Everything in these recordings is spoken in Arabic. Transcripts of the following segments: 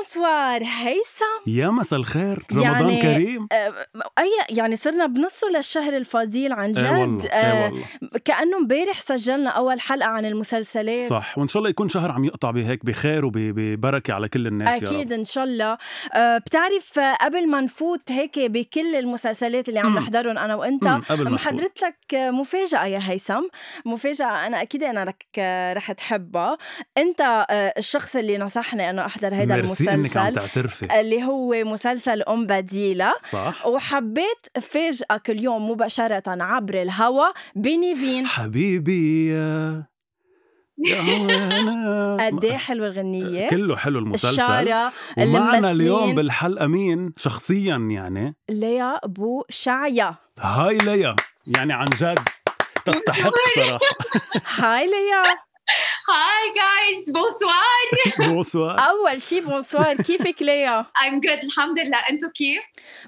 بونسوار. هيثم يا مساء الخير. رمضان يعني كريم. آه، أي يعني صرنا بنصه للشهر الفضيل عن جد. إيه والله إيه آه، والله. كأنه امبارح سجلنا أول حلقة عن المسلسلات. صح وإن شاء الله يكون شهر عم يقطع بهيك بخير وببركة على كل الناس يا أكيد رب إن شاء الله. بتعرف آه، قبل ما نفوت هيك بكل المسلسلات اللي عم. نحضرهم ما تفوت. محضرت لك آه، مفاجأة يا هيثم أكيد أنا رك آه، رح تحبها. آه، الشخص اللي نصحني أنه أحضر هيدا ميرسي إنك عم المسلسل تعترفي. اللي هو مسلسل أم بديلة. صح. وحبيت فاجئك اليوم مباشرة عبر الهوا بنيفين حبيبي قد إيه حلوة الغنية. كله حلو المسلسل. الشارة ومعنا اليوم بالحلقة مين؟ شخصيا يعني. ليا بو شعيا. hi ليا. يعني عن جد تستحق صراحة. hi ليا. hi guys bonsoir bonsoir أول شي bonsoir كيفك ليا؟ I'm good. الحمد لله. أنتو كيف؟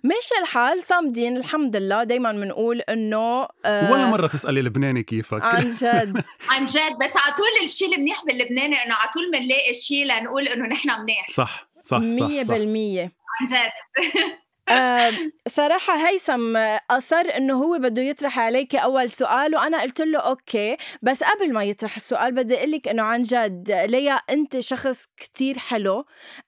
ماشي الحال. صامدين. الحمد لله. دايما بنقول إنه آه، ولا مرة تسألي لبناني كيفك. عن جد. عن جد. بس على طول الشيء المنيح باللبناني إنه على طول بنلاقي شيء لنقول إنه نحن منيح. صح صح مية صح, صح. بالمية. عن جد. آه، صراحة هيثم أصر إنه هو بده يطرح عليك أول سؤال وأنا قلت له أوكي بس قبل ما يطرح السؤال بدي أقول لك إنه عن جد ليا أنت شخص كتير حلو.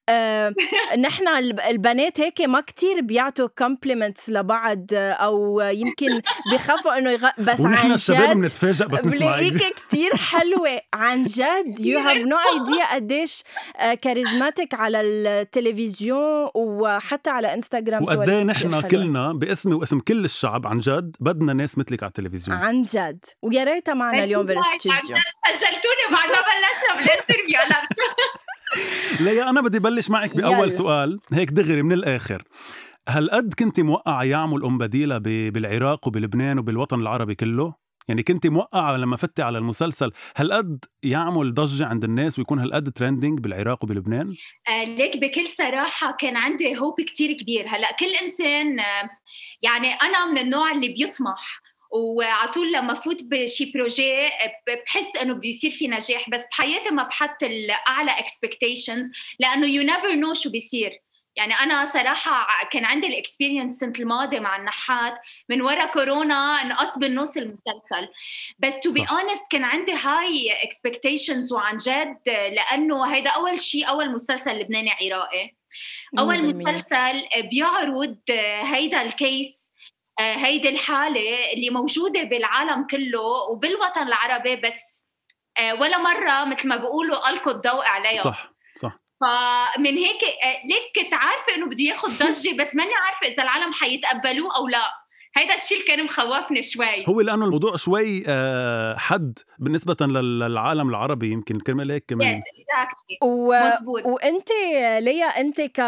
آه، نحن الب- البنات هيك ما كتير بيعطوا compliments لبعض آه، أو يمكن بخافوا إنه يغ... بس ونحن عن الشباب جد بنتفاجئ بس بلاقيك كتير حلوة. عن جد you have no idea قديش آه، charismatic على التلفزيون وحتى على انستغرام وقد إيه نحن. كلنا باسمي واسم كل الشعب عن جد بدنا ناس مثلك على التلفزيون عن جد ويا ريتها معنا اليوم guys. عن جد خجلتوني بعد ما بلشنا بال interview هلا ليا أنا بدي بلش معك بأول يلا. سؤال هيك دغري من الآخر هل قد كنت موقعة يعمل أم بديلة ب- بالعراق وبلبنان وبالوطن العربي كله؟ يعني كنت موقعة لما فتي على المسلسل هل قد يعمل ضجة عند الناس ويكون هالقد trending بالعراق وبلبنان؟ آه، ليك بكل صراحة كان عندي hope كتير كبير هلأ كل إنسان آه، يعني أنا من النوع اللي بيطمح وعلى طول لما فوت بشي projet آه، ب- بحس إنه بده يصير في نجاح بس بحياتي ما بحط الأعلى expectations لأنه you never know شو بيصير يعني أنا صراحة كان عندي ال experience السنة الماضية مع النحات من ورا كورونا نقص بالنص المسلسل بس to be. honest كان عندي هاي expectations وعن جد لأنه هيدا أول شيء أول مسلسل لبناني عراقي أول 100%. مسلسل بيعرض هيدا ال case هيدي الحالة اللي موجودة بالعالم كله وبالوطن العربي بس ولا مرة مثل ما بيقولوا ألقوا الضوء عليها صح فمن هيك آه، ليك كنت عارفه إنه بده ياخذ ضجة بس ماني عارفة إذا العالم حيتقبلوه أو لا. هيدا الشيء اللي كان مخوفني شوي. هو لأنه الموضوع شوي آه، حد بالنسبة لل- للعالم العربي يمكن كرمال هيك كمان. yes exactly و... مزبوط وأنت ليا أنت ك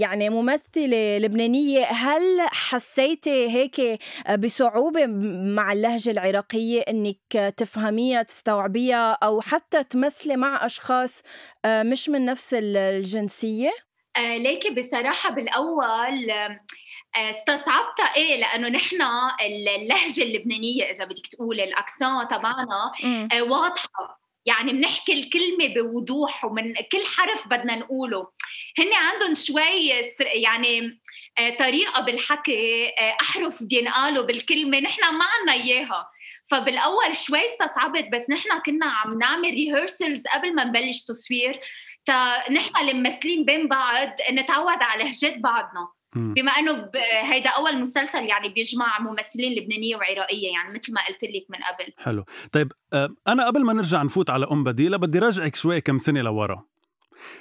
يعني ممثلة لبنانية هل حسيتي هيك بصعوبة مع اللهجة العراقية إنك تفهميها تستوعبيها أو حتى تمثلي مع أشخاص آه، مش من نفس ال- الجنسية؟ آه ليكي بصراحة بالأول آم، آه، استصعبتها إيه لأنه نحن اللهجة اللبنانية إذا بدك تقولي الاكسون تبعنا. آه، واضحة. يعني بنحكي الكلمة بوضوح ومن كل حرف بدنا نقوله. هن عندهم شوي يعني آه، طريقة بالحكي آه، أحرف بينقالوا بالكلمة. نحن ما عنا إياها. فبالأول شوي استصعبت بس نحن كنا عم نعمل ريهرسلز قبل ما نبلش تصوير. تا نحن الممثلين بين بعض نتعود على لهجات بعضنا. بما إنه ب- هيدا أول مسلسل يعني بيجمع ممثلين لبنانية وعراقية يعني مثل ما قلت لك من قبل. حلو. طيب آه، أنا قبل ما نرجع نفوت على أم بديلة بدي رجعك شوي كم سنة لورا.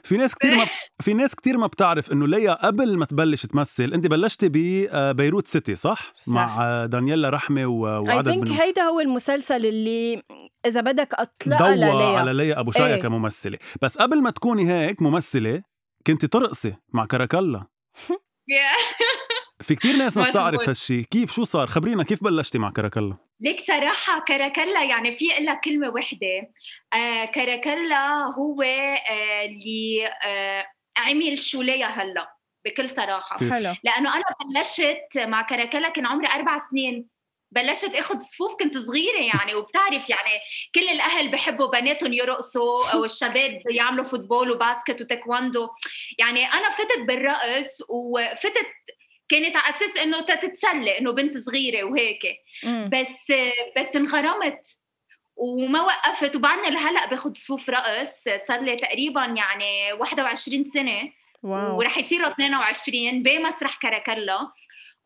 في ناس كتير ما في ناس كتير ما بتعرف إنه ليا قبل ما تبلش تمثل أنت بلشتي ببيروت سيتي صح؟ صح. مع آه، دانييلا رحمة وعدد ثينك من هيدا هو المسلسل اللي إذا بدك اطلق ضوى لليا على ليا أبو شاية إيه. كممثلة. بس قبل ما تكوني هيك ممثلة كنت ترقصي مع كراكلا في كتير ناس ما بتعرف. هالشي. كيف؟ شو صار؟ خبرينا كيف بلشتي مع كراكلا ليك صراحة كراكلا يعني في إلا كلمة وحدة. آه كراكلا هو آه اللي آه عمل شو ليا هلأ بكل صراحة؟ حلو. لأنه أنا بلشت مع كراكلا كان عمري أربع سنين. بلشت اخذ صفوف كنت صغيرة يعني وبتعرف يعني كل الأهل بحبوا بناتهم يرقصوا أو الشباب يعملوا football و basket وتايكواندو. يعني أنا فتت بالرقص وفتت كانت على أساس إنه تتسلى إنه بنت صغيرة وهيك. بس بس انغرمت وما وقفت. وبعدنا لهلأ باخذ صفوف رقص صار لي تقريبا يعني 21 سنة. واو. ورح يصيروا 22 بمسرح كراكلا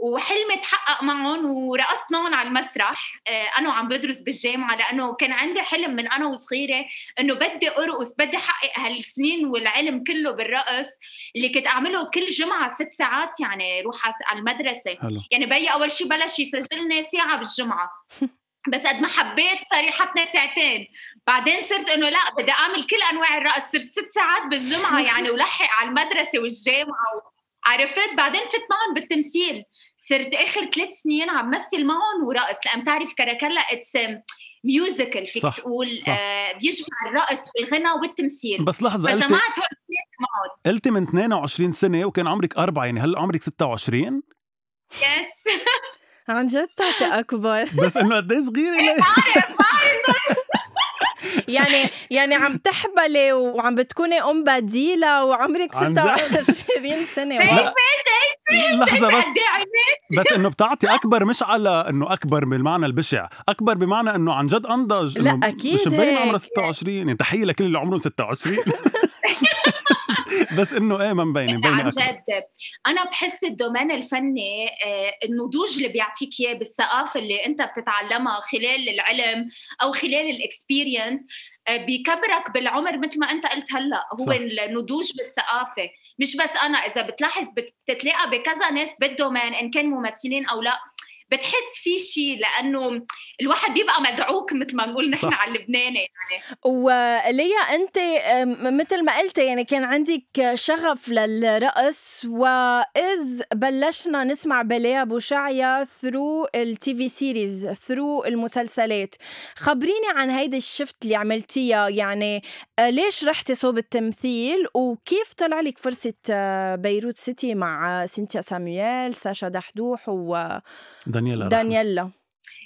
وحلمي تحقق معهم ورقصت معهم على المسرح. آه، أنا وعم بدرس بالجامعة لأنه كان عندي حلم من أنا وصغيرة إنه بدي أرقص بدي أحقق هالسنين والعلم كله بالرقص اللي كنت أعمله كل جمعة ست ساعات يعني روح على المدرسة. حلو. يعني بيي أول شيء بلش يسجلني ساعة بالجمعة. بس قد ما حبيت صار يحطني ساعتين. بعدين صرت إنه لا بدي أعمل كل أنواع الرقص. صرت ست ساعات بالجمعة يعني ولحق على المدرسة والجامعة عرفت؟ بعدين فت معهم بالتمثيل. صرت آخر ثلاث سنين عم مثل معهم ورقص. لأن بتعرف كراكلا it's musical فيك صح، تقول صح. آه بيجمع الرقص والغنى والتمثيل. بس لحظة قلتي فجمعت هول الاثنين معهم. قلتي من 22 سنة وكان عمرك أربعة يعني هلا عمرك 26 يس عن جد؟ تعطي أكبر. بس إنه قد إيه صغيرة ليه؟ يعني يعني عم تحبلي وعم بتكوني أم بديلة وعمرك عن جد؟ 26 سنة. لحظة بس عيني بس إنه بتعطي أكبر مش على إنه أكبر بالمعنى البشع أكبر بمعنى إنه عن جد أنضج لا، أكيد مش مبين عمرها هيك. 26 يعني تحية لكل اللي عمرهم 26 بس إنه إيه ما مبينه مبينه عن جد. أنا بحس ال domain الفني آه، النضوج اللي بيعطيك إياه بالثقافة اللي أنت بتتعلمها خلال العلم أو خلال ال experience بيكبرك بالعمر مثل ما أنت قلت هلأ. هو صح. النضوج بالثقافة. مش بس أنا إذا بتلاحظ بت- بتتلاقى بكذا ناس بال domain إن كان ممثلين أو لأ. بتحس في شيء لأنه الواحد بيبقى مدعوك مثل ما بنقول نحن. على اللبناني يعني وليا أنت أم، مثل ما قلتي يعني كان عندك شغف للرقص وإذ بلشنا نسمع بليا ابو شعيا through ال TV series through المسلسلات خبريني عن هيدي ال shift اللي عملتيها يعني آه، ليش رحتي صوب التمثيل وكيف طلع لك فرصة آه، بيروت سيتي مع سينتيا سامويل ساشا دحدوح دانييلا رحمة. ودانييلا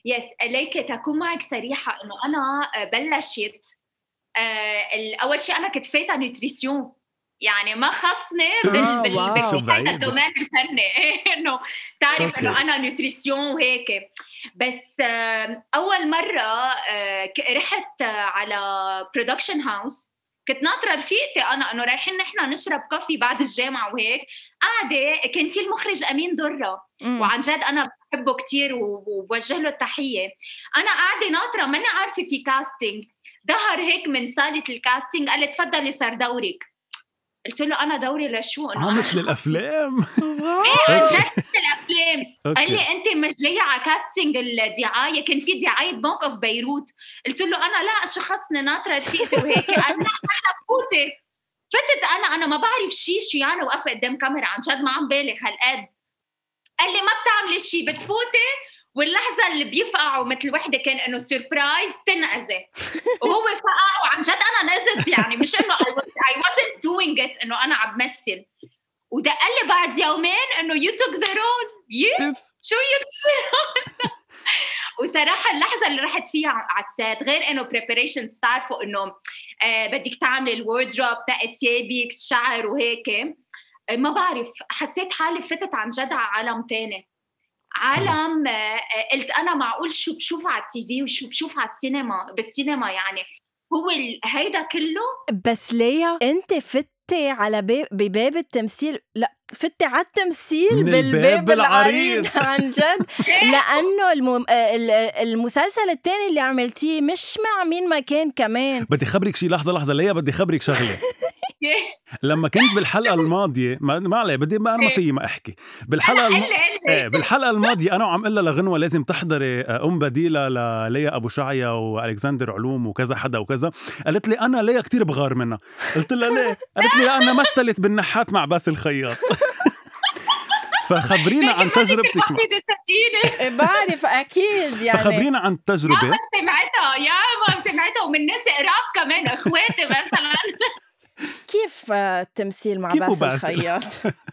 yes ليك تكون معك صريحة إنه أنا آه، بلشت آه، أول شيء أنا كنت فايتة nutrition يعني ما خصني بال آه، بال. بال-. ال domain الفني إنه تعرف. إنه أنا nutrition وهيك بس آه، أول مرة آه، رحت على production house كنت ناطرة رفيقتي أنا أنه رايحين نحن نشرب coffee بعد الجامعة وهيك. قاعدة كان في المخرج أمين درة. وعن جد أنا بحبه كثير وبوجه له التحية. أنا قاعدة ناطرة ماني عارفة في casting ظهر هيك من صالة ال casting قال لي تفضلي صار دورك. قلت له أنا دوري لشو انه آه مثل الافلام عن. جد مثل الافلام قال لي أنت مش جاية على casting الدعاية كان في دعاية بنك اوف بيروت. قلت له أنا لا شو خصني ناطرة رفيقتي وهيك. قال لا أنا فوتي فتت أنا أنا ما بعرف شيء شو يعني واقفه قدام كاميرا. عن جد ما عم بالغ هالقد. قال لي ما بتعملي شيء بتفوتي؟ واللحظة اللي بيفقعوا مثل وحدة كان إنه surprise تنقذي وهو فقع وعن جد أنا نزلت يعني مش إنه I wasn't doing it إنه أنا عم بمثل ودق لي بعد يومين إنه the role yeah. إف. شو the role وصراحة اللحظة اللي رحت فيها على ال set غير إنه preparations تعرفوا إنه آه بدك تعملي ال wardrobe تنقي ثيابك الشعر وهيك آه ما بعرف حسيت حالي فتت عن جد على عالم تاني عالم آه، آه، قلت أنا معقول شو بشوف على التي في وشو بشوف على السينما بالسينما يعني. هو ال- هيدا كله؟ بس ليا أنت فتي على باب بباب التمثيل. لا فتي على التمثيل من بالباب الباب العريض العريض. عن جد. لأنه الم... آه، ال- المسلسل الثاني اللي عملتيه مش مع مين ما كان كمان. بدي خبرك شي لحظة لحظة ليا بدي خبرك شغلة. لما كنت بالحلقة الماضية ما, ما عليه بدي ما أنا ما إيه. في ما أحكي. بالحلقة الم... قلي إيه بالحلقة الماضية أنا وعم قلها لغنوة لازم تحضري آه، أم بديلة لليا أبو شعيا وألكسندر علوم وكذا حدا وكذا. قالت لي أنا ليا كتير بغار منها. قلت لها ليه؟ قالت لي لانها مثلت بالنحات مع باسل الخياط. فخبرينا عن تجربتك مع... إيه، بعرف أكيد يعني. فخبرينا عن التجربه يا سمعتها يا ما سمعتها. ومن ناس قراب كمان إخواتي مثلا. كيف التمثيل مع كيف باسل؟ الخياط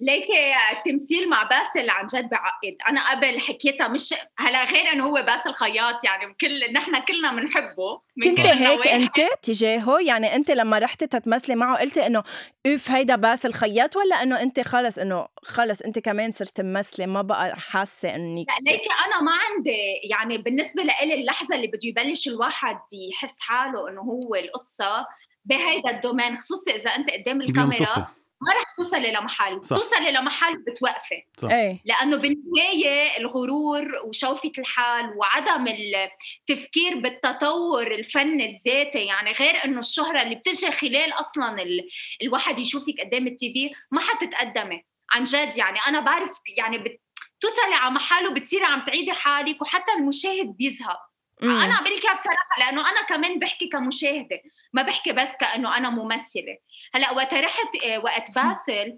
ليكي التمثيل مع باسل عن جد بعقد أنا قبل حكيتها مش هلا غير إنه هو باسل خياط يعني كل نحن كلنا بنحبه من كنت هيك. أنت تجاهه؟ يعني أنت لما رحتي تتمثلي معه قلتي إنه أوف هيدا باسل خياط ولا إنه أنت خلص إنه خلص أنت كمان صرت تمثلي ما بقى حاسة إنك لا ليكي أنا ما عندي. يعني بالنسبة لإلي اللحظة اللي بده يبلش الواحد يحس حاله إنه هو القصة بهيدا الدومين خصوصا إذا أنت قدام الكاميرا ما رح توصلي لمحل صح. توصلي لمحل بتوقفي. صح. إيه. لأنه بالنهاية الغرور وشوفة الحال وعدم التفكير بالتطور الفني الذاتي يعني غير إنه الشهرة اللي بتجي خلال أصلا ال... الواحد يشوفك قدام التي في ما حتتقدمي. عن جد يعني أنا بعرف يعني بت... توصلي على محل وبتصيري عم تعيدي حالك وحتى المشاهد بيزهق. مم. أنا عم لك بصراحة لأنه أنا كمان بحكي كمشاهدة ما بحكي بس كأنه أنا ممثلة. هلأ وقت رحت آه، وقت باسل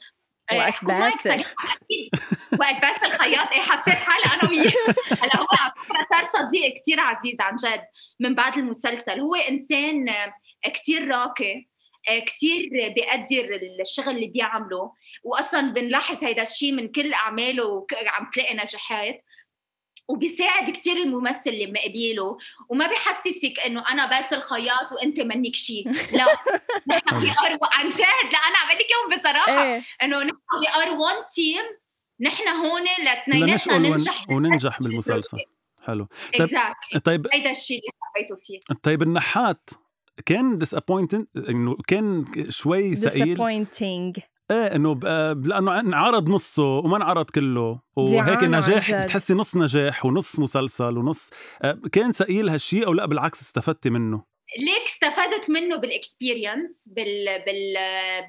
آه، وقت باسل. وقت باسل خياط إيه حسيت حالي أنا وياه. هلأ هو على فكرة صار صديق كثير عزيز عن جد من بعد المسلسل. هو إنسان كثير راقي كثير بيقدر الشغل اللي بيعمله. واصلا بنلاحظ هيدا الشيء من كل أعماله عم تلاقي نجاحات. وبيساعد كثير الممثل اللي مقابله وما بحسسك إنه أنا باسل خياط وأنت منك شيء لا. نحن we are عن جد. لا أنا عم لك إياهم بصراحة. إيه. إنه نحن we are one team نحن هون ون... ننجح وننجح بالمسلسل. حلو. طيب exactly طيب هيدا الشيء اللي حبيته فيه. طيب النحات كان disappointed إنه كان شوي ثقيل disappointing. إيه إنه ب- لأنه انعرض نصه وما انعرض كله. وهيك نجاح. بتحسي نص نجاح ونص مسلسل ونص. آه، كان ثقيل هالشيء أو لا؟ بالعكس استفدتي منه. ليك استفدت منه بال experience بال بال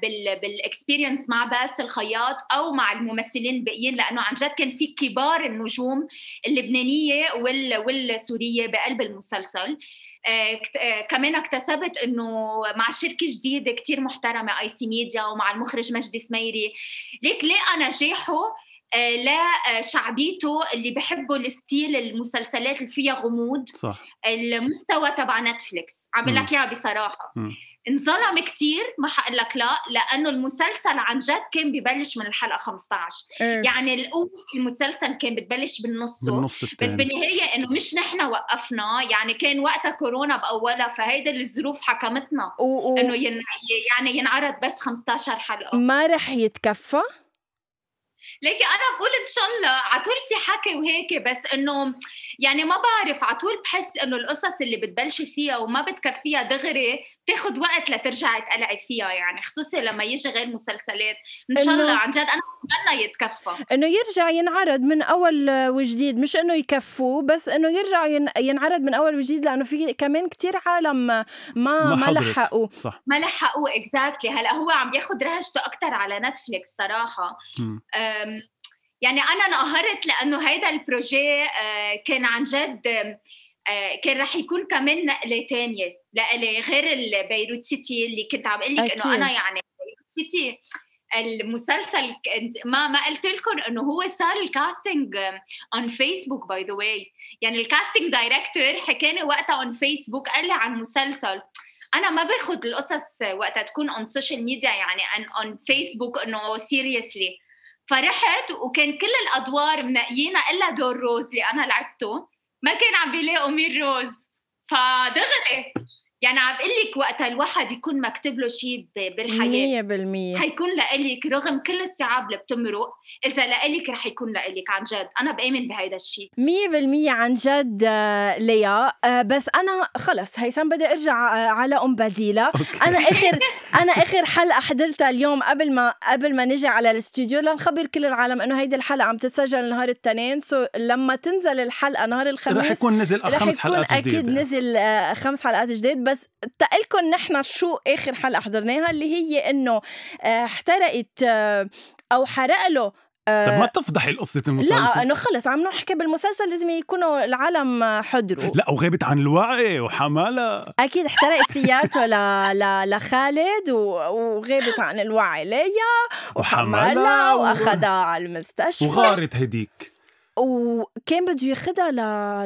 بال بال experience مع باسل خياط أو مع الممثلين الباقيين لأنه عن جد كان في كبار النجوم اللبنانية وال والسورية بقلب المسلسل. كمان اكتسبت إنه مع شركة جديدة كتير محترمة آي سي ميديا ومع المخرج مجدي سميري. ليك لقى نجاحه آه، لشعبيته اللي بحبوا ال style المسلسلات اللي فيها غموض. صح. المستوى تبع نتفليكس. عم. لك إياها بصراحة. مم. انظلم كتير ما حقول لك لا لأنه المسلسل عن جد كان ببلش من الحلقة 15 إيه. يعني القوه المسلسل كان بتبلش بالنص بالنص بس الثاني بالنهاية إنه مش نحن وقفنا يعني كان وقتها كورونا بأولها فهيدا الظروف حكمتنا و... و... إنه ين... يعني ينعرض بس 15 حلقة. ما رح يتكفى؟ لكن أنا بقول إن شاء الله على طول في حكي وهيك بس إنه يعني ما بعرف على طول بحس إنه القصص اللي بتبلشي فيها وما بتكفيها دغري بتاخد وقت لترجعي تقلعي فيها يعني خصوصا لما يجي غير مسلسلات. إن شاء الله عن جد أنا بتمنى يتكفى. إنه يرجع ينعرض من أول وجديد مش إنه يكفوه بس إنه يرجع ين... ينعرض من أول وجديد لأنه في كمان كتير عالم ما ما, ما. لحقوا صح. ما لحقوه exactly هلأ هو عم ياخد رهجته أكثر على نتفليكس صراحة. يعني أنا انقهرت لأنه هيدا ال projet آه، كان عن جد كان رح يكون كمان نقلة تانية لإلي غير البيروت سيتي اللي كنت عم أقول لك إنه أنا. يعني بيروت سيتي المسلسل ما ما قلت لكم إنه هو صار ال casting on فيسبوك by the way يعني ال casting director حكاني وقتها on فيسبوك قال لي عن مسلسل. أنا ما باخذ القصص وقتها تكون on social media يعني on فيسبوك إنه seriously فرحت وكان كل الأدوار منقيينا إلا دور روز اللي أنا لعبته. ما كان عم بيلاقوا مين روز. فدغري يعني عم بقول لك وقتها الواحد يكون مكتوب له شيء بالحياة. مية بالمية. حيكون لإلك رغم كل الصعاب اللي بتمرق إذا لإلك رح يكون لإلك عن جد. أنا بآمن بهيدا الشيء مية بالمية عن جد آه، ليا. آه، بس أنا خلص هيثم بدي أرجع آه، على أم بديلة. أوكي. أنا آخر أنا آخر حلقة حضرتها اليوم قبل ما قبل ما نجي على الاستوديو لنخبر كل العالم إنه هيدي الحلقة عم تتسجل نهار الاثنين so لما تنزل الحلقة نهار رح الخميس يكون نزل رح خمس حلقات أكيد جديده نزل خمس حلقات جديد. بس تقلكم نحن شو آخر حلقة حضرناها اللي هي إنه آه، احترقت آه، أو حرق له طب ما تفضحي قصة المسلسل. لا إنه خلص عم نحكي بالمسلسل لازم يكونوا العالم حضروا. لا وغابت عن الوعي وحمالة. أكيد احترقت سيارته ل... ل... لخالد و... وغابت عن الوعي ليا وحمالها وأخذها على المستشفى. وغارت هديك. وكان بده ياخذها ل...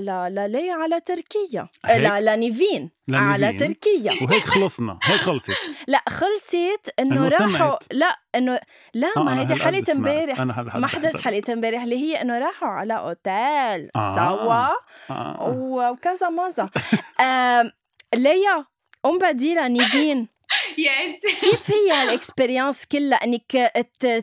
ل... لليا على تركيا. ل... لنيفين على تركيا. وهيك خلصنا هيك خلصت. لا خلصت إنه راحوا لا انه لا آه ما هيدي حلقة امبارح. ما حضرت حلقة امبارح اللي هي إنه راحوا على أوتيل آه. سوا آه. وكذا آه ليا ام بديله نيفين yes كيف هي ال experience كلها؟ إنك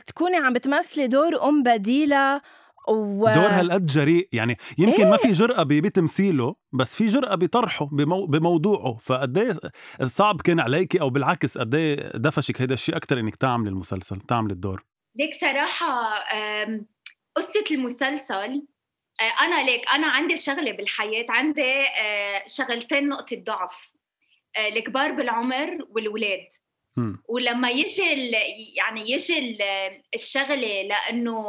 تكوني عم بتمثلي دور ام بديله و... دور هالقد جريء. يعني يمكن إيه؟ ما في جرأة بتمثيله بس في جرأة بطرحه بمو... بموضوعه. فقد صعب كان عليكي أو بالعكس قد دفشك هيدا الشيء أكثر إنك تعملي المسلسل تعملي الدور؟ ليك صراحة قصة المسلسل أنا ليك أنا عندي شغلة بالحياة عندي شغلتين نقطة ضعف الكبار بالعمر والولاد. ولما يجي يعني يجي الشغلة لأنه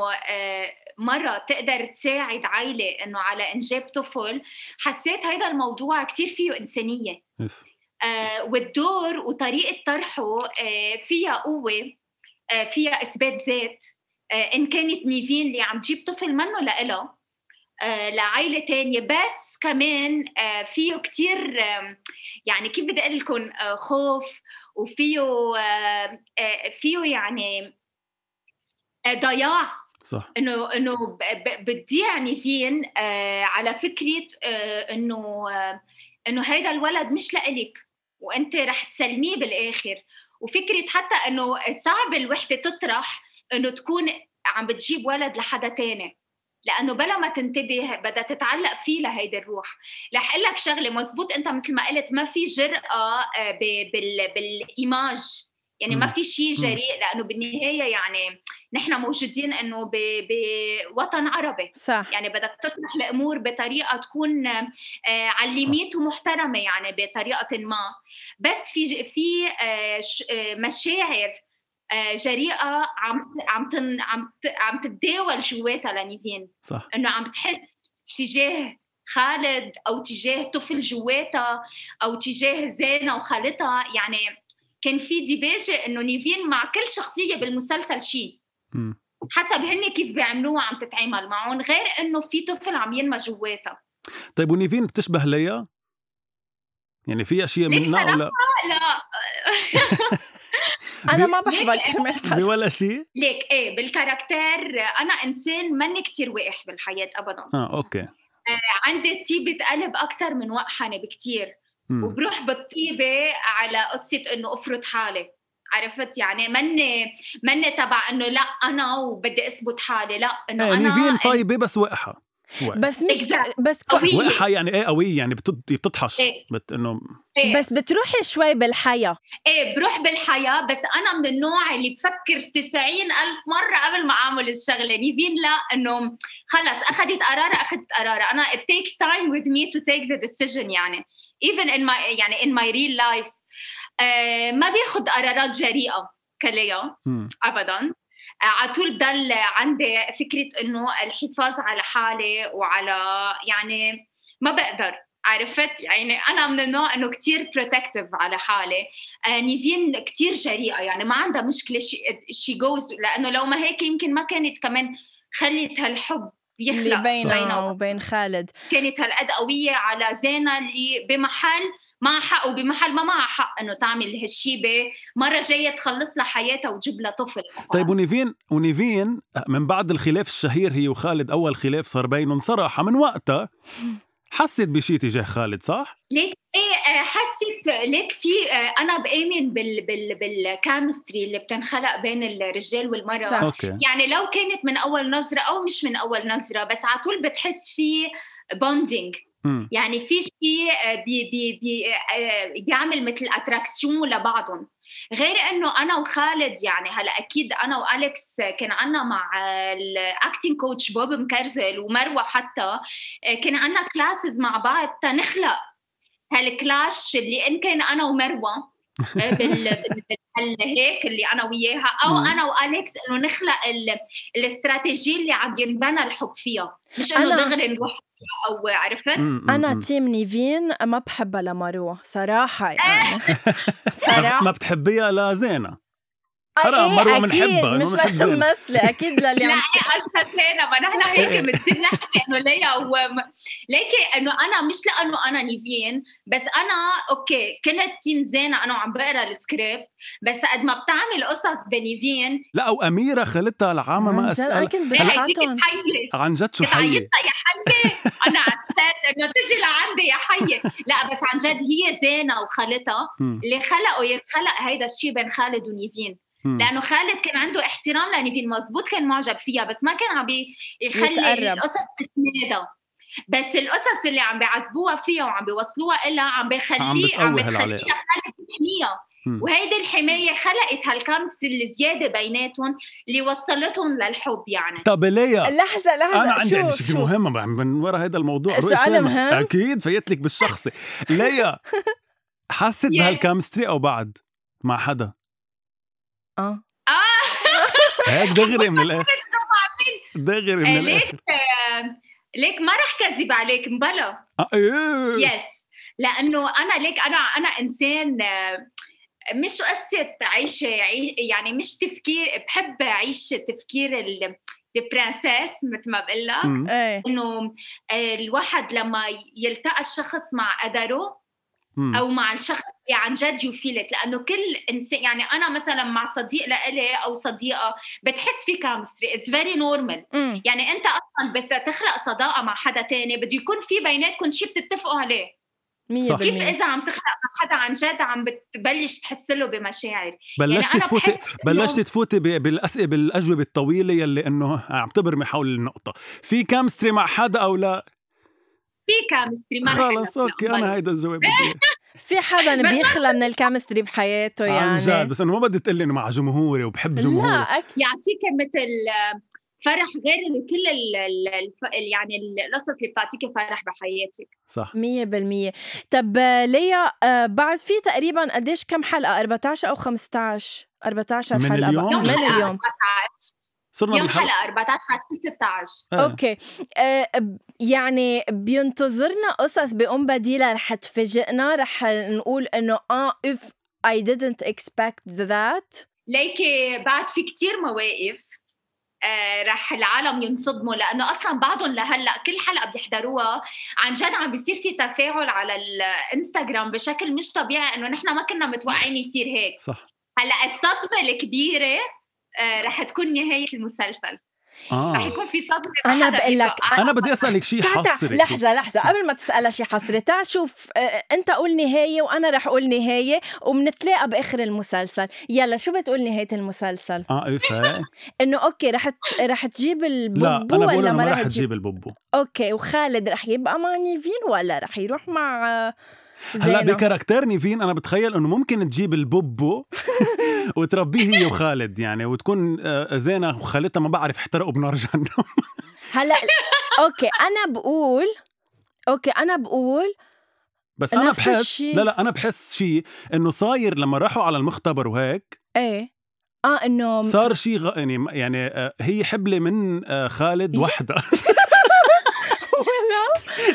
مرة تقدر تساعد عائلة إنه على إنجاب طفل حسيت هذا الموضوع كتير فيه إنسانية. آه والدور وطريقة طرحه آه فيها قوة آه فيها إثبات ذات. آه إن كانت نيفين اللي عم تجيب طفل منه لإلها آه لعائلة تانية. بس كمان آه فيه كتير آه يعني كيف بدي أقول لكم آه خوف وفيه آه آه فيه يعني ضياع. صح. إنه إنه بتضيع نيفين آه على فكرة آه إنه آه إنه هيدا الولد مش لإلك وأنت رح تسلميه بالآخر. وفكرة حتى إنه صعب الوحدة تطرح إنه تكون عم بتجيب ولد لحدا تاني لأنه بلا ما تنتبه بدها تتعلق فيه لهيدي الروح. رح أقول لك شغلة مزبوط أنت مثل ما قلت ما في جرأة آه، بالإيماج. يعني ما في شيء جريء لأنه بالنهاية يعني نحن موجودين إنه بوطن عربي. صح. يعني بدك تطرح الأمور بطريقة تكون آه، على الليميت ومحترمة يعني بطريقة ما. بس في في آه، آه، مشاعر جريئة عم عم عم عم تتداول جواتها لنيفين. صح. إنه عم تحس تجاه خالد أو تجاه طفل جواتها أو تجاه زينة وخالتها. يعني كان في ديباجه إنه نيفين مع كل شخصية بالمسلسل شيء حسب هن كيف بيعملوها عم تتعامل معهم غير إنه في طفل عم ينمى جواتها. طيب ونيفين بتشبه ليا؟ يعني في أشياء منها ولا لا؟ أنا ما بحب الكلمة بولا شيء ليك إيه بالكاركتير أنا إنسان ماني كتير وقح بالحياة ابدا. آه أوكي. آه عندي طيبة قلب أكثر من وقحنه بكتير. وبروح بالطيبة على قصة إنه افرض حالي. عرفت؟ يعني مني مني تبع إنه لا أنا وبدي أثبت حالي لا إنه يعني أنا نيفين طيبه بس وقحه بس مش ك... بس قوية وقحة يعني إيه قوية يعني بتطحش إيه؟ بت إنه إيه؟ بس بتروحي شوي بالحياة. إيه بروح بالحياة بس أنا من النوع اللي بفكر تسعين ألف مرة قبل ما أعمل الشغلة. نيفين لا إنه خلص أخذت قرار أخذت قرار أنا it takes time with me to take the decision يعني. Even in my يعني in my real life. آه ما بياخذ قرارات جريئة كليا. ابدا. على طول بضل عندي فكرة إنه الحفاظ على حالي وعلى يعني ما بقدر عرفت؟ يعني أنا من النوع إنه كثير بروتكتيف على حالي. آه نيفين كثير جريئة يعني ما عندها مشكلة. شي جوز لأنه لو ما هيك يمكن ما كانت كمان خلت هالحب يخلق بينه وبين خالد. كانت هالقد قوية على زينة اللي بمحل معها حق وبمحل ما معها حق إنه تعمل هالشي به مرة جاية تخلص لها حياتها وتجيب لها طفل طيب ونيفين ونيفين من بعد الخلاف الشهير هي وخالد أول خلاف صار بينهم صراحة من وقتها حسيت بشيء تجاه خالد صح؟ ليك إيه آه، حسيت ليك في آه، أنا بآمن بال بال بال chemistry اللي بتنخلق بين الرجال والمرأة صح. أوكي. يعني لو كانت من أول نظرة أو مش من أول نظرة بس على طول بتحس في bonding يعني في شيء آه، بي بي بي بيعمل مثل attraction لبعضهم. غير إنه أنا وخالد يعني هلأ أكيد أنا والكس كان عنا مع ال acting coach بوب مكرزل ومروة حتى كان عنا classes مع بعض تنخلق هال clash اللي إن كان أنا ومروة. آه، بالحل هيك اللي أنا وياها. أو. أنا وأليكس إنه نخلق ال... الاستراتيجية اللي عم ينبنى الحب فيها. مش إنه أنا- دغري نروح أو عرفت؟ أنا. team نيفين ما بحبها لمروة صراحة يعني. ما صراحة. ما بتحبيها؟ لزينة آه، حرام، إيه، مروة أكيد، بنحبها، مش. لتمثلي أكيد للي لا زينة ما نحن هيك بتصير نحكي إنه ليا و ليكي إنه أنا مش لأنه أنا نيفين بس أنا أوكي كنت team زينة أنا وعم بقرأ السكريبت بس قد ما بتعمل قصص بنيفين. لا وأميرة خالتها العامة ما جد، أنا أسأل كنت بشحاتهم عن جد شو عيطتها يا حية أنا عسيت إنه تجي لعندي يا حية. لا بس عن جد هي زينة وخالتها اللي خلقوا ينخلق هيدا الشيء بين خالد ونيفين. لأنه خالد كان عنده احترام لنيفين مزبوط كان معجب فيها بس ما كان عم يخلي. القصص تتمادى بس القصص اللي عم بيعذبوها فيها وعم بيوصلوها إلها عم بيخليه عم بتخليها. خالد تحميها. وهيدي الحماية خلقت هال chemistry الزيادة بيناتهم اللي وصلتهم للحب يعني طب ليا لحظة لحظة أنا عندي شو عندي شيء شو مهم من- ورا هذا الموضوع سؤال. مهم؟ أكيد فايت لك بالشخصي ليا حست. بهال chemistry أو بعد مع حدا آه. آه هيك دغري من الآخر دغري من ليك الآخر آه، ليك ما رح كذب عليك مبلا. آه، إيه. yes لأنه أنا ليك أنا أنا إنسان آه، مش قصة عيش عي- يعني مش تفكير بحب أعيش تفكير ال- princess مثل ما بقول لك. إيه. إنه الواحد لما يلتقى الشخص مع قدره. أو مع الشخص اللي عن جد يفيلت لأنه كل انسان يعني أنا مثلا مع صديق لإلي أو صديقة بتحس في chemistry it's very normal. يعني أنت أصلا بدك تخلق صداقة مع حدا تاني. بده يكون في بيناتكم شيء بتتفقوا عليه. مية. كيف إذا عم تخلق مع حدا عن جد عم بتبلش تحس له بمشاعر. بلشتي أنا تفوتي بحس إنه- بلشتي تفوتي ب- بالاسئله بالأجوبة الطويلة يلي إنه عم تبرمي حول النقطة. في chemistry مع حدا أو لا؟ في chemistry ما خلص أوكي. أنا هيدا الجواب. في حدا بيخلى من ال chemistry بحياته يعني؟ عن جد بس انه ما بدي تقلي إنه مع جمهوري وبحب لا جمهوري. أكيد يعطيك مثل آه، فرح غير كل ال ال الف- يعني القصص اللي بتعطيكي فرح بحياتك. صح. مية بالمية. طب آه، ليا آه، بعد في تقريبا قديش كم حلقة؟ 14 أو 15 14 من حلقة اليوم؟ من اليوم. 14 صرنا يوم حلقة 14 حتكون 16 آه. أوكي. آه، يعني بينتظرنا قصص بأم بديلة رح تفاجئنا رح نقول إنه آه if I didn't expect that. ليكي بعد في كتير مواقف آه رح العالم ينصدموا لأنه أصلا بعضهم لهلأ كل حلقة بيحضروها. عن جد عم بيصير في تفاعل على الإنستغرام بشكل مش طبيعي إنه نحن ما كنا متوقعين يصير هيك. صح. هلأ الصدمة الكبيرة رح تكون نهاية المسلسل. رح آه يكون في صدمة حدا بقول لك، بيتوقعها. أنا بدي أسألك شيء حصري. لحظة لحظة. قبل ما تسألها شي حصري تعا شوف آه، أنت قول نهاية وأنا رح أقول نهاية وبنتلاقى بآخر المسلسل. يلا شو بتقول نهاية المسلسل؟ آه هيك إنه أوكي رح ت- رح تجيب لا البوبو أنا بقول ولا ما رح رح تجيب؟ تجيب البوبو. أوكي وخالد رح يبقى مع نيفين ولا رح يروح مع آه، هلا ب caractère نيفين أنا بتخيل إنه ممكن تجيب البوبو وتربيه هي وخالد يعني وتكون آه، زينة وخالتها ما بعرف احترقوا بنار جهنم. هلا أوكي أنا بقول أوكي أنا بقول بس أنا بحس الشي. لا لا أنا بحس شيء إنه صاير لما راحوا على المختبر وهيك إيه. آه إنه صار شيء غ... يعني يعني آه، هي حبلة من آه، خالد وحدة.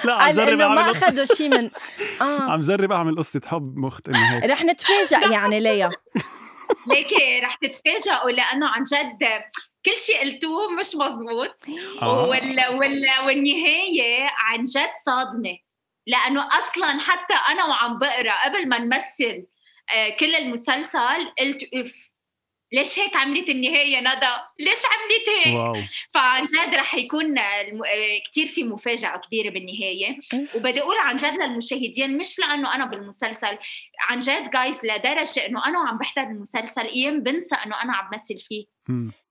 لا عم جرب إنه ما أخذوا شيء من آه. عم جرب أعمل قصة حب مخت إنه هيك. رح نتفاجئ يعني ليا. ليكي رح تتفاجئوا لأنه عن جد كل شيء قلتوه مش مزبوط آه. وال... وال... والنهاية عن جد صادمة. لأنه أصلا حتى أنا وعم بقرأ قبل ما نمثل آه، كل المسلسل قلت اف ليش هيك عملت النهاية ندى؟ ليش عملت هيك؟ واو فعن جد رح يكون الم... كثير في مفاجأة كبيرة بالنهاية وبدي أقول عن جد للمشاهدين مش لأنه أنا بالمسلسل عن جد جايز لدرجة إنه أنا وعم بحضر المسلسل أيام بنسى إنه أنا عم بمثل فيه.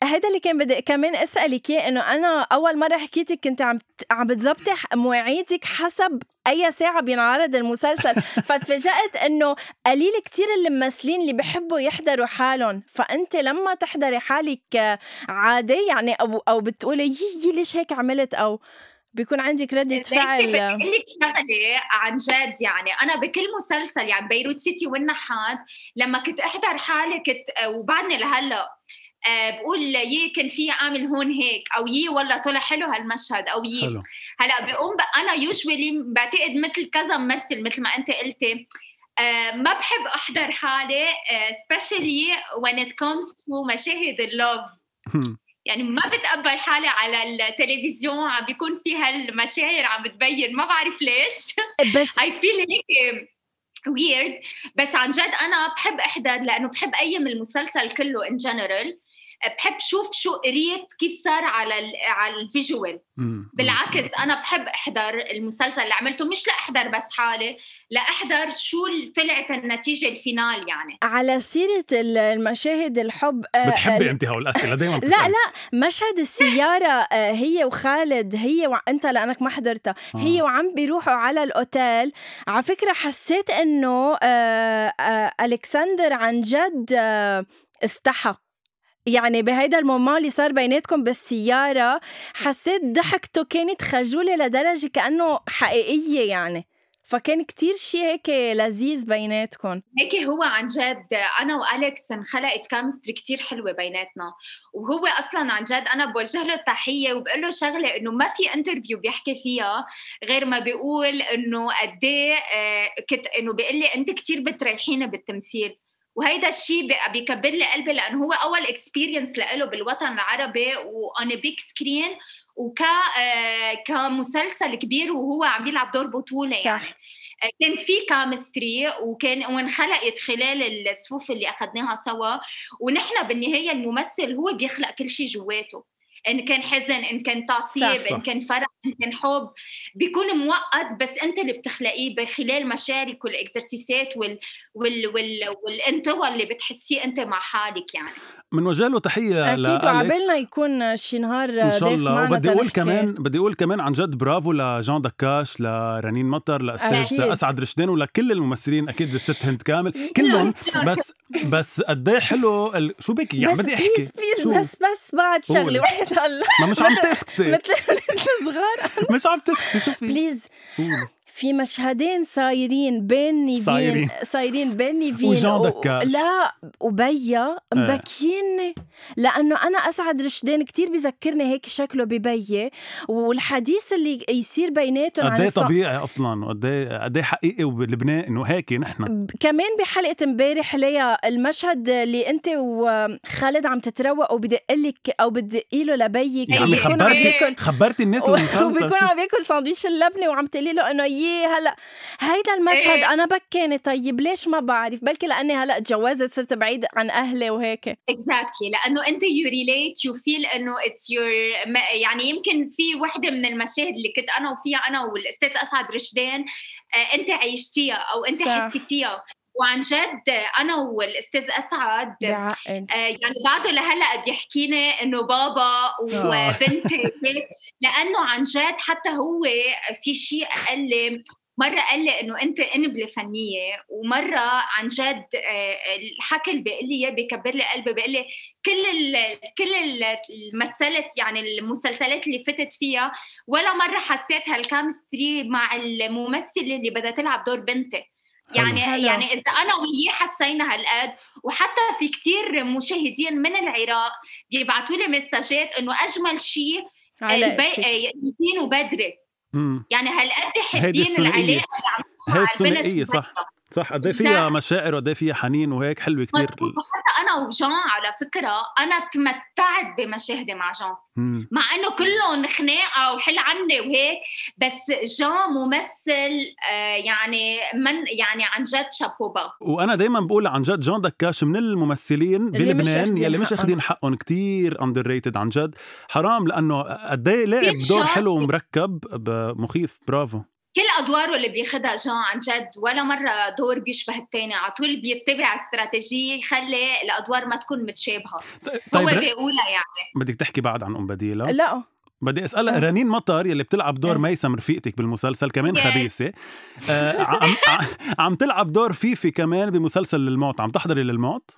هيدا اللي كان بدي كمان أسألك إياه إنه أنا أول مرة حكيتك كنت عم عم بتظبطي مواعيدك حسب أي ساعة بينعرض المسلسل. فتفاجات إنه قليل كتير الممثلين اللي بحبوا يحضروا حالهم. فأنت لما تحضري حالك آه، عادي يعني أو أو بتقولي يي ليش هيك عملت؟ أو بيكون عندك ردة فعل. بدي لك شغلة عن جد يعني. أنا بكل مسلسل يعني بيروت سيتي والنحات لما كنت أحضر حالي كنت وبعدني لهلأ آه، بقول يي كان في اعمل هون هيك أو يي والله طلع حلو هالمشهد أو يي. حلو. هلأ بقوم أنا يوجوالي بعتقد مثل كذا ممثل مثل ما أنت قلتي آه ما بحب أحضر حالي specially when it comes to مشاهد ال love. يعني ما بتقبل حالي على التلفزيون عم بيكون في هالمشاعر عم بتبين ما بعرف ليش. بس I feel هيك weird بس عن جد أنا بحب أحضر لأنه بحب أيم المسلسل كله in general بحب شوف شو قريت كيف صار على ال على ال visual. بالعكس أنا بحب أحضر المسلسل اللي عملته. مش لأحضر بس حالي لأحضر شو طلعت النتيجة ال final يعني. على سيرة المشاهد الحب آه، بتحبي أنت هول الأسئلة؟ دائما لا لا مشهد السيارة آه، هي وخالد هي وانت لانك ما حضرتها. آه. هي وعم بيروحوا على الأوتيل. على فكرة حسيت إنه ألكسندر عن جد استحى. يعني بهيدا ال moment اللي صار بيناتكم بالسيارة حسيت ضحكته كانت خجولة لدرجة كأنه حقيقية يعني. فكان كتير شيء هيك لذيذ بيناتكم. هيك هو عن جد أنا وأليكس انخلقت chemistry كتير حلوة بيناتنا. وهو أصلا عن جد أنا بوجه له تحيه وبقول له شغلة إنه ما في interview بيحكي فيها غير ما بيقول إنه قد إيه آه، كنت إنه بيقول لي أنت كثير بتريحيني بالتمثيل. وهيدا الشيء بيكبر لي قلبي لأنه هو أول experience له بالوطن العربي و on big screen وك آه، كمسلسل كبير وهو عم يلعب دور بطولة صح. يعني آه، كان في كامستري وكان وانخلقت خلال الصفوف اللي أخذناها سوا. ونحن بالنهاية الممثل هو بيخلق كل شيء جواته. إن كان حزن إن كان تعصيب إن كان فرح إن كان حب. بيكون مؤقت بس أنت اللي بتخلقيه بخلال مشارك والاكسرسيسات وال وال وال والانطوى اللي بتحسيه أنت مع حالك يعني. بنوجه له تحية أكيد وعبالنا يكون شي نهار إن شاء الله. وبدي أقول كمان بدي أقول كمان عن جد برافو لجان دكاش لرنين مطر لأستاذ أسعد رشدان ولكل الممثلين أكيد الست هند كامل. كلهم بس بس قد إيه حلو ال... شو بك يعني بدي أحكي. please please بس بس بعد شغلة وحيد الله ما مش عم تسكتي. مثل صغار. مش عم تسكتي شوفي please في مشهدين صايرين بين نيفين صايرين. صايرين بين نيفين. وجان دكاش. لا وبيا مبكيني. لأنه أنا أسعد رشدين كتير بذكرني هيك شكله ببي والحديث اللي يصير بيناتهم قد إيه طبيعي أصلا وقد إيه قد حقيقي وبلبنان إنه هيك نحن. كمان بحلقة امبارح ليا المشهد اللي أنت وخالد عم تتروقوا بدق لك أو بدقي له لبيك. يعني خبرتي خبرتي الناس وبيكون عم ياكل ساندويش اللبنه وعم تقولي له إنه هلأ هيدا المشهد إيه. أنا بكاني طيب ليش ما بعرف بلكي لأني هلأ تجوزت صرت بعيد عن أهلي وهيك exactly exactly. لأنه أنت you relate you feel إنه it's your يعني يمكن في وحدة من المشاهد اللي كنت أنا وفيها أنا والأستاذ أسعد رشدان آه أنت عشتيها أو أنت حسيتيها وعن جد أنا والأستاذ أسعد آه يعني بعده لهلأ بيحكيني إنه بابا وبنتي لأنه عن جد حتى هو في شيء قال لي مرة قال لي إنه أنت انبله فنية ومرة عن جد آه، الحكي اللي بيقول لي إياه بكبر لي قلبي بيقول لي كل ال كل المثلت يعني المسلسلات اللي فتت فيها ولا مرة حسيت هالكامستري مع الممثلة اللي بدها تلعب دور بنتي يعني حلو. يعني إذا أنا وياه حسينا هالقد وحتى في كتير مشاهدين من العراق بيبعتوا لي مساجات إنه أجمل شيء ياسين وبدري. يعني هالقد حابين العلاقة اللي عم هي الثنائيه صح. صح قد إيه فيها مشاعر وقد إيه فيها حنين وهيك حلوة كثير وحتى أنا وجان على فكرة أنا تمتعت بمشاهدي مع جان. مع إنه كلهم خناقة وحل عني وهيك بس جان ممثل آه يعني من يعني عن جد شابوبا وأنا دائما بقول عن جد جان دكاش من الممثلين بلبنان يلي مش اخذين حقهم كثير underrated عن جد. حرام لأنه قد إيه لعب دور حلو ومركب مخيف برافو. كل أدواره اللي بياخذها جان عن جد ولا مرة دور بيشبه الثاني على طول بيتبع استراتيجية يخلي الأدوار ما تكون متشابهة. طيب هو بيقولها يعني. بدك تحكي بعد عن أم بديلة؟ لا. بدي أسألها. رنين مطر يلي بتلعب دور ميسم رفيقتك بالمسلسل كمان خبيثة. آه عم عم تلعب دور فيفي كمان بمسلسل للموت. عم تحضري للموت؟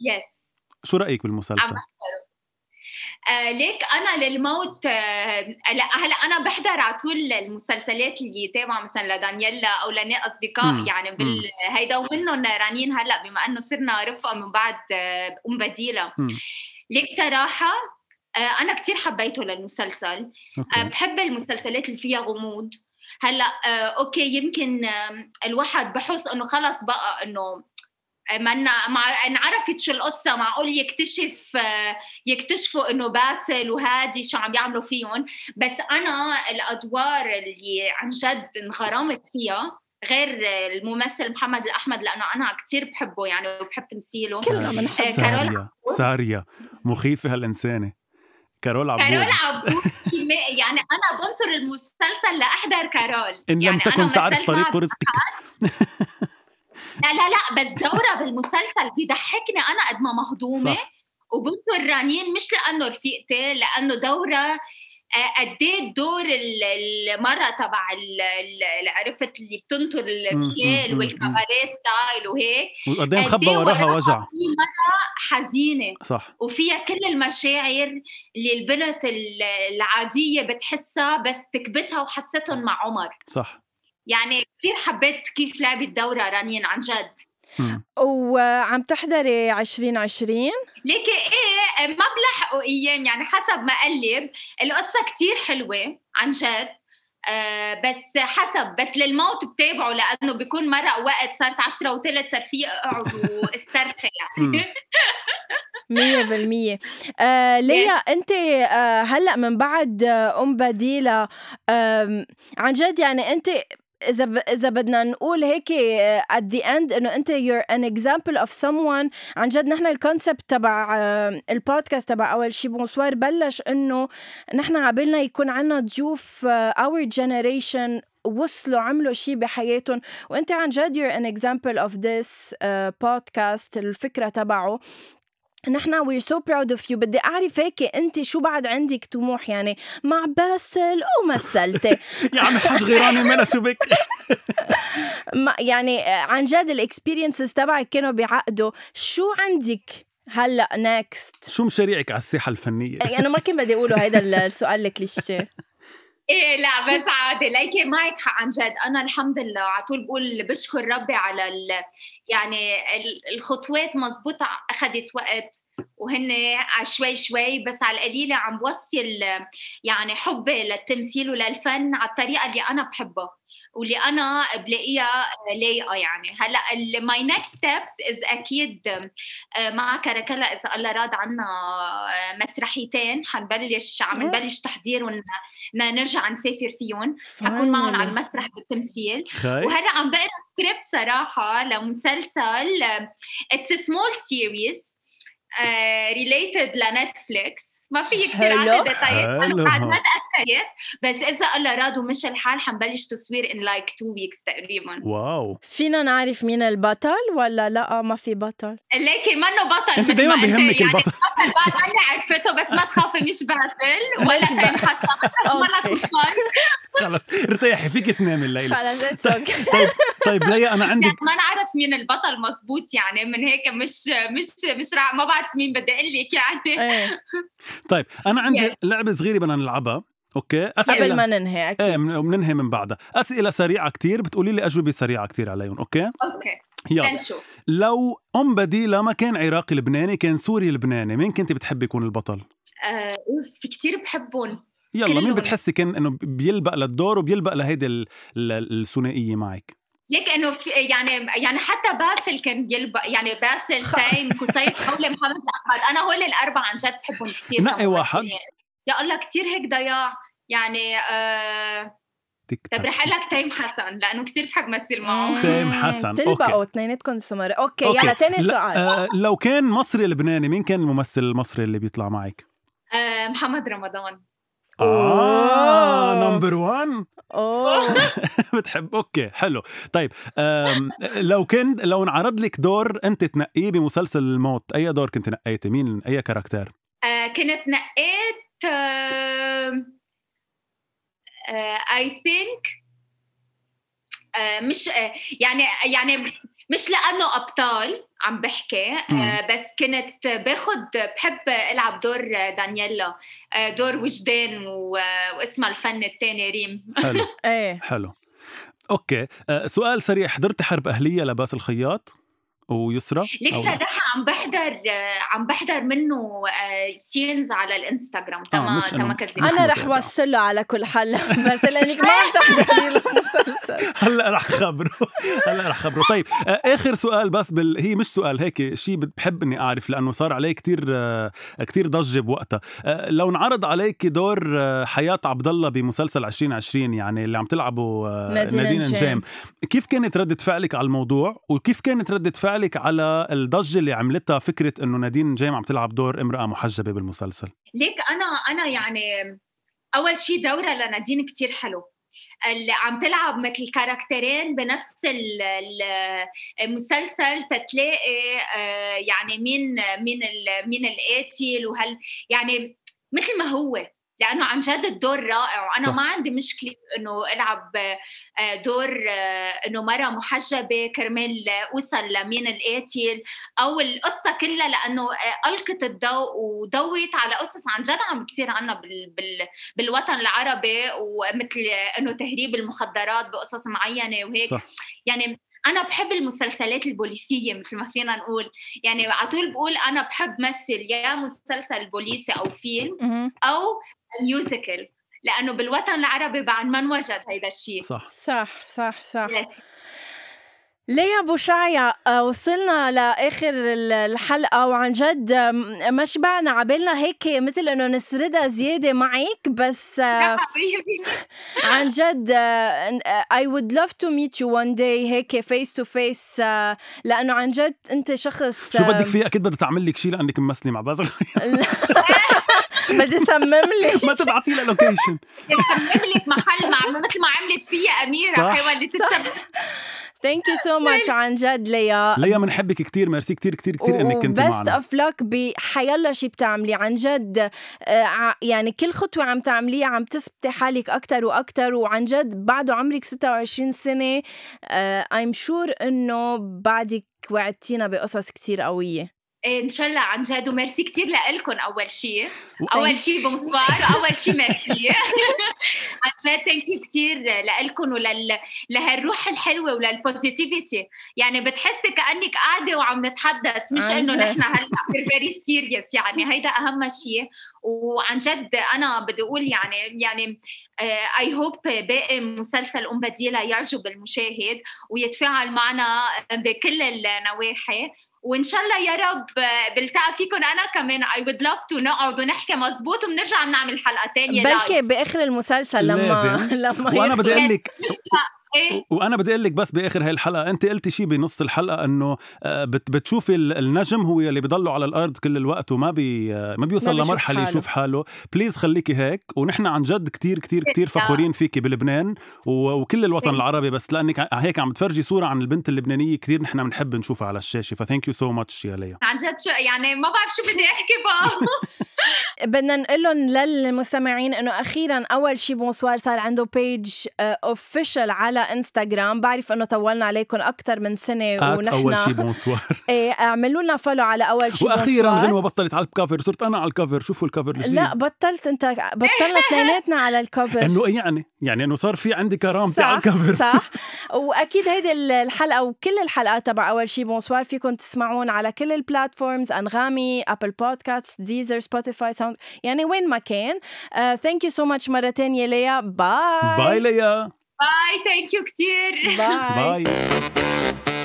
يس شو رأيك بالمسلسل؟ عم آه ليك أنا للموت آه لا هلأ أنا بحضر على طول المسلسلات اللي تابعه مثلا لدانييلا أو لنا أصدقاء. يعني بالهيدا ومنهم رنين هلأ بما إنه صرنا رفقة من بعد آه أم بديلة. ليك صراحة آه أنا كتير حبيته للمسلسل. آه Okay. بحب المسلسلات اللي فيها غموض. هلأ آه okay يمكن آه الواحد بحس إنه خلص بقى إنه آه، ما انعرفت شو القصة معقول يكتشف يكتشفوا إنه باسل وهادي شو عم يعملوا فيهم. بس أنا الأدوار اللي عن جد انغرمت فيها غير الممثل محمد الأحمد لأنه أنا كتير بحبه يعني وبحب تمثيله. كلنا بنحب آه، كارول سارية. سارية. مخيفة هالإنسانة. كارول عبود. كارول عبود يعني أنا بنطر المسلسل لأحضر كارول. إن لم يعني تكن تعرف طريق رزقك لا لا لا بس دوره بالمسلسل بيضحكني أنا قد ما مهضومة. صح. وبنطر رنين مش لأنه رفيقتي لأنه دورها آه، قد إيه دور ال- المرة تبع عرفت اللي بتنطر مم، والكباريه style وهيك. وقد إيه قد مخبى إيه وراها وجع. في مرة حزينة. صح. وفيها كل المشاعر اللي البنت ال- العادية بتحسها بس تكبتها وحستهم مع عمر. صح. يعني كثير حبيت كيف لعبت دورة رنين عن جد. وعم تحضري 2020 ليكي إيه ما بلحقوا أيام يعني حسب ما قلب القصة كتير حلوة عن جد. آه بس حسب بس للموت بتابعه لأنه بيكون مرق وقت صارت عشرة وثلث صار في اقعد واسترخي. يعني. مية بالمية. آه ليا أنت آه هلأ من بعد آه أم بديلة آم، عن جد يعني أنت إذا ب... إذا بدنا نقول هيك آه، at the end إنه أنت you're an example of someone. عن جد نحن ال concept تبع آه، البودكاست تبع أول شي bonsoir بلش إنه نحن عبالنا يكون عنا ضيوف آه، our generation وصلوا عملوا شيء بحياتهم. وأنت عن جد you're an example of this uh, podcast الفكرة تبعه. نحن we're so proud of you. بدي أعرف هيك أنت شو بعد عندك طموح؟ يعني مع باسل ومثلتي يا عم حاج غيراني منها شو بك؟ ما- يعني آه، عن جد ال experiences تبعك كانوا بعقده شو عندك هلأ next شو مشاريعك على الساحة الفنية؟ أنا ما كان بدي أقوله هيدا السؤال الكليشيه. إيه لا بس عادي. ليكي معك حق عن جد. أنا الحمد لله على طول بقول بشكر ربي على ال يعني ال- الخطوات مزبوطة اخذت وقت وهن شوي شوي بس على القليلة عم بوصل يعني حبي للتمثيل وللفن على الطريقة اللي أنا بحبها. واللي أنا بلاقيها لايقة يعني. هلأ my next steps is أكيد آه، مع كركلا إذا الله راد عنا آه، مسرحيتين. حنبلش عم نبلش تحضير ونرجع نسافر فيهم. حكون معهم على المسرح بالتمثيل. وهلأ عم بقرأ سكريبت صراحة لمسلسل it's small series related ل Netflix. ما في كثير. عدد حلو. أنا بعد ما تاكدت بس إذا الله راد ومشى الحال حنبلش تصوير in like two weeks تقريبا. wow. فينا نعرف مين البطل ولا لا؟ ما في بطل. ليكي منه بطل أنت دايما ما بيهمك يعني البطل. البطل بعد عني عرفته بس ما تخافي مش باسل ولا. حسن ولا خلص ارتاحي فيك تنامي الليلة. خلص okay طيب طيب ليا أنا عندي يعني ما نعرف مين البطل مزبوط يعني من هيك مش مش مش. ما بعرف مين بدي أقول لك يعني. إيه. طيب أنا عندي. لعبة صغيرة بدنا نلعبها. okay؟ قبل ما ننهي أكيد. إيه من- بننهي من بعدها. أسئلة سريعة كتير بتقولي لي أجوبة سريعة كتير عليهم أوكي؟ أوكي. يلا. لنشوف لو ام بديله ما كان عراقي لبناني كان سوري لبناني مين كنت بتحبي يكون البطل؟ آه، كتير بحبهم يلا مين. بتحسي كان إنه بيلبق للدور وبيلبق لهيدي ال- ال- الثنائية معك؟ ليك إنه في يعني يعني حتى باسل كان يلبق يعني باسل تايم قصير حولي محمد الأحمد. أنا هول الأربعة عن جد بحبهم كثير نقي واحد. يا الله كثير هيك ضياع يعني آه طيب. رح أقول لك تيم حسن لأنه كثير بحب مثل معه تيم حسن. تلبقوا. اثنيناتكم سمر أوكي, أوكي. يلا تاني لا، سؤال آه لو كان مصري لبناني مين كان الممثل المصري اللي بيطلع معك؟ آه محمد رمضان آه. number 1 أوه بتحب okay حلو طيب لو كان لو انعرض لك دور أنت تنقيه بمسلسل الموت أي دور كنت نقيتي مين أي caractère آه كنت نقيت I think مش آه يعني يعني مش لأنه أبطال عم بحكي آه بس كنت باخد بحب ألعب دور دانييلا دور وجدان واسمها الفن الثاني ريم. حلو. إيه. حلو. أوكي. آه سؤال سريع. حضرتي حرب أهلية لباس الخياط؟ ويسرى ليك صراحة عم بحضر عم بحضر منه سينز على الإنستغرام. تما تما أنا رح وصل له على كل حل بس لانك ما عم تحضري المسلسل. هلأ رح خبره. هلأ رح خبره. طيب آخر سؤال بس بال... هي مش سؤال هيك شيء بحب إني أعرف لأنه صار عليه كتير كتير ضجة بوقتها. لو انعرض عليك دور حياة عبد الله بمسلسل 2020 يعني اللي عم تلعبه نادين, نادين نجام كيف كانت ردة فعلك على الموضوع؟ وكيف كانت ردة فعلك سؤالك على الضجة اللي عملتها فكرة إنه نادين نجيم عم تلعب دور امرأة محجبة بالمسلسل. ليك أنا أنا يعني أول شيء دوره لنادين كتير حلو. اللي عم تلعب مثل كاركتيرين بنفس المسلسل تتلاقي آه، يعني مين مين مين القاتل وهل يعني مثل ما هو. لأنه عن جد الدور رائع وأنا صح. ما عندي مشكلة إنه ألعب آه، دور آه، إنه مرة محجبة كرمال أوصل لمين القاتل أو القصة كلها لأنه آه، ألقت الضوء وضوت على قصص عن جد عم بتصير عنا بال بال بالوطن العربي ومثل إنه تهريب المخدرات بقصص معينة وهيك صح. يعني أنا بحب المسلسلات البوليسية مثل ما فينا نقول يعني على طول بقول أنا بحب مثل يا مسلسل بوليسي أو فيلم أو musical لأنه بالوطن العربي بعد ما انوجد هيدا الشيء صح. صح صح صح. ليه أبو شعيا آه، وصلنا لآخر الحلقة وعن جد ما شبعنا عبالنا هيك مثل إنه نسردها زيادة معك بس آه، عن جد اي وود لاف تو ميت يو وان داي هيك فيس تو فيس لأنه عن جد أنت شخص شو بدك فيه أكيد بدها تعمل لك شيء لأنك ممثله مع بازل بدي صمم لي ما تبعتي لها لوكيشن تصمم لك محل مع مثل ما عملت فيا أميرة حاولت تتصمم ثانك يو سو ماتش عن جد ليا. ليا بنحبك كثير ميرسي كثير كثير كثير إنك كنتي معنا. بست اوف لك بحيلا شيء بتعملي. عن جد آه، يعني كل خطوة عم تعمليها عم تثبتي حالك أكثر وأكثر وعن جد بعده عمرك 26 سنة I'm آه، sure إنه بعدك وعدتينا بقصص كثير قوية. ان شاء الله عن جد وميرسي كثير لكم أول شيء أول شيء bonsoir واول شيء ميرسي. عن جد thank you كثير لكم ولل لهالروح الحلوة ولل positivity يعني بتحسي كأنك قاعدة وعم نتحدث مش إنه نحن هلأ very serious يعني هيدا أهم شيء وعن جد أنا بدي أقول يعني يعني I آه، hope باقي مسلسل أم بديلة يعجب المشاهد ويتفاعل معنا بكل النواحي. وإن شاء الله يا رب بلتقى فيكم أنا كمان. I would love to نقعد ونحكي مزبوط وبنرجع بنعمل حلقة ثانية بلكي بآخر المسلسل لما لازم. لما وأنا بدي أقول لك إيه؟ وأنا بدي أقول لك بس بآخر هاي الحلقة انت قلتي شيء بنص الحلقة إنه آه، بتشوفي النجم هو اللي بضله على الأرض كل الوقت وما بي ما بيوصل ما لمرحلة يشوف حاله. please خليكي هيك ونحن عن جد كتير كتير كتير فخورين فيكي بلبنان وكل الوطن العربي بس لأنك هيك عم بتفرجي صورة عن البنت اللبنانية كثير نحن بنحب نشوفها على الشاشة. ف thank you so much يا ليا. عن جد شو يعني ما بعرف شو بدي أحكي بقى. بدنا نقول لهم للمستمعين إنه أخيرا أول شيء bonsoir صار عنده page official على انستغرام بعرف إنه طولنا عليكم أكثر من سنة ونحن أول شيء bonsoir. إيه اعملوا لنا follow على أول شيء وأخيرا غنوة بطلت على الكفر صرت أنا على الكفر شوفوا الكفر الجديد. لا بطلت أنت بطلنا اثنيناتنا على الكفر إنه إيه يعني؟ يعني إنه صار في عندي كرامتي على الكفر صح. وأكيد هيدي الحلقة وكل الحلقات تبع أول شيء بونسوار فيكم تسمعون على كل البلاتفورمز أنغامي ابل بودكاست ديزر سبوتيفاي ساوند يعني وين ما كان ثانك يو سو ماتش مره ثانية ليا باي باي ليا باي ثانك يو كثير باي باي